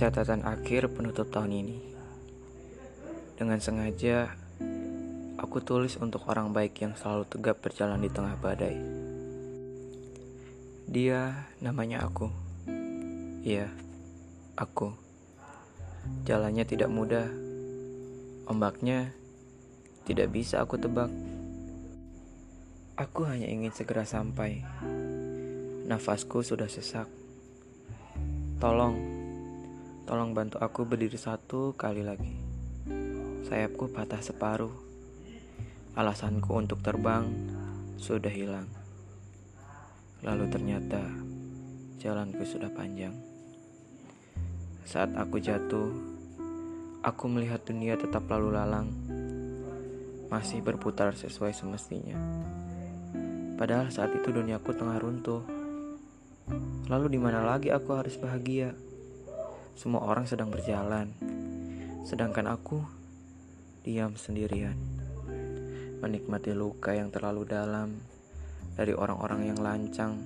Catatan akhir penutup tahun ini. Dengan sengaja, aku tulis untuk orang baik yang selalu tegap berjalan di tengah badai. Dia namanya aku. Iya, aku. Jalannya tidak mudah. Ombaknya tidak bisa aku tebak. Aku hanya ingin segera sampai. Nafasku sudah sesak. Tolong Tolong bantu aku berdiri satu kali lagi. Sayapku patah separuh. Alasanku untuk terbang sudah hilang. Lalu ternyata jalanku sudah panjang. Saat aku jatuh, aku melihat dunia tetap lalu lalang, masih berputar sesuai semestinya. Padahal saat itu duniaku tengah runtuh. Lalu di mana lagi aku harus bahagia? Semua orang sedang berjalan, sedangkan aku diam sendirian, menikmati luka yang terlalu dalam dari orang-orang yang lancang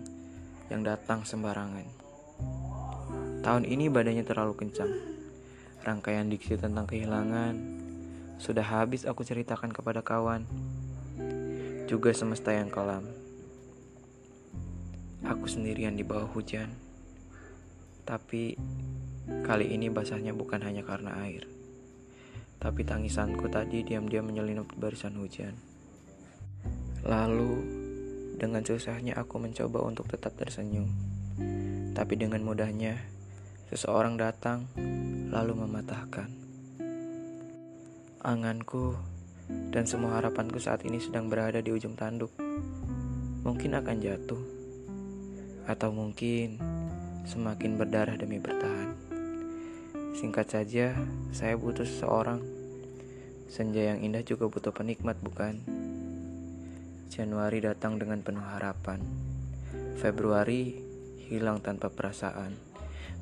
yang datang sembarangan. Tahun ini badannya terlalu kencang. Rangkaian diksi tentang kehilangan sudah habis aku ceritakan kepada kawan, juga semesta yang kelam. Aku sendirian di bawah hujan, tapi Kali ini basahnya bukan hanya karena air, tapi tangisanku tadi diam-diam menyelinap di barisan hujan. Lalu, dengan susahnya aku mencoba untuk tetap tersenyum. Tapi dengan mudahnya, seseorang datang lalu mematahkan. Anganku dan semua harapanku saat ini sedang berada di ujung tanduk. Mungkin akan jatuh, atau mungkin semakin berdarah demi bertahan. Singkat saja, saya butuh seseorang. Senja yang indah juga butuh penikmat, bukan? Januari datang dengan penuh harapan. Februari hilang tanpa perasaan.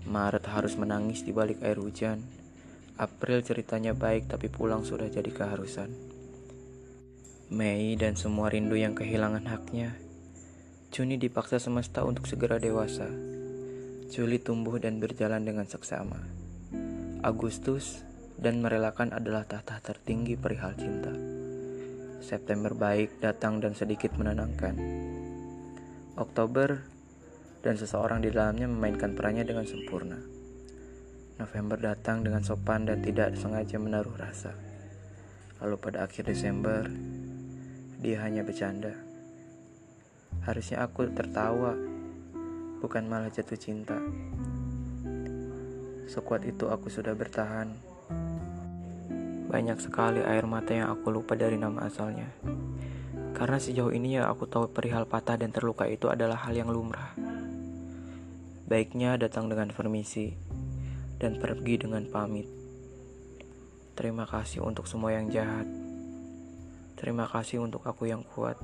Maret harus menangis di balik air hujan. April ceritanya baik tapi pulang sudah jadi keharusan. Mei dan semua rindu yang kehilangan haknya. Juni dipaksa semesta untuk segera dewasa. Juli tumbuh dan berjalan dengan seksama. Agustus dan merelakan adalah tahta tertinggi perihal cinta. September baik datang dan sedikit menenangkan. Oktober dan seseorang di dalamnya memainkan perannya dengan sempurna. November datang dengan sopan dan tidak sengaja menaruh rasa. Lalu pada akhir Desember, dia hanya bercanda. Harusnya aku tertawa, bukan malah jatuh cinta. Sekuat itu aku sudah bertahan. Banyak sekali air mata yang aku lupa dari nama asalnya. Karena sejauh ini ya aku tahu perihal patah dan terluka itu adalah hal yang lumrah. Baiknya datang dengan permisi dan pergi dengan pamit. Terima kasih untuk semua yang jahat. Terima kasih untuk aku yang kuat.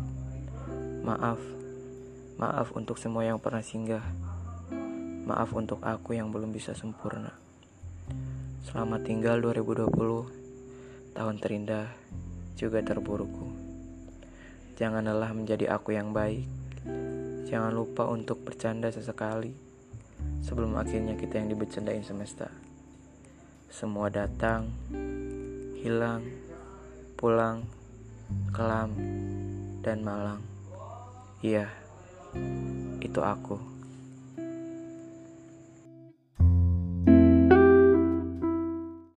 Maaf, maaf untuk semua yang pernah singgah. Maaf untuk aku yang belum bisa sempurna. Selamat tinggal 2020, tahun terindah juga terburukku. Jangan lelah menjadi aku yang baik. Jangan lupa untuk bercanda sesekali sebelum akhirnya kita yang dibecandain semesta. Semua datang, hilang, pulang, kelam, dan malang. Iya, itu aku.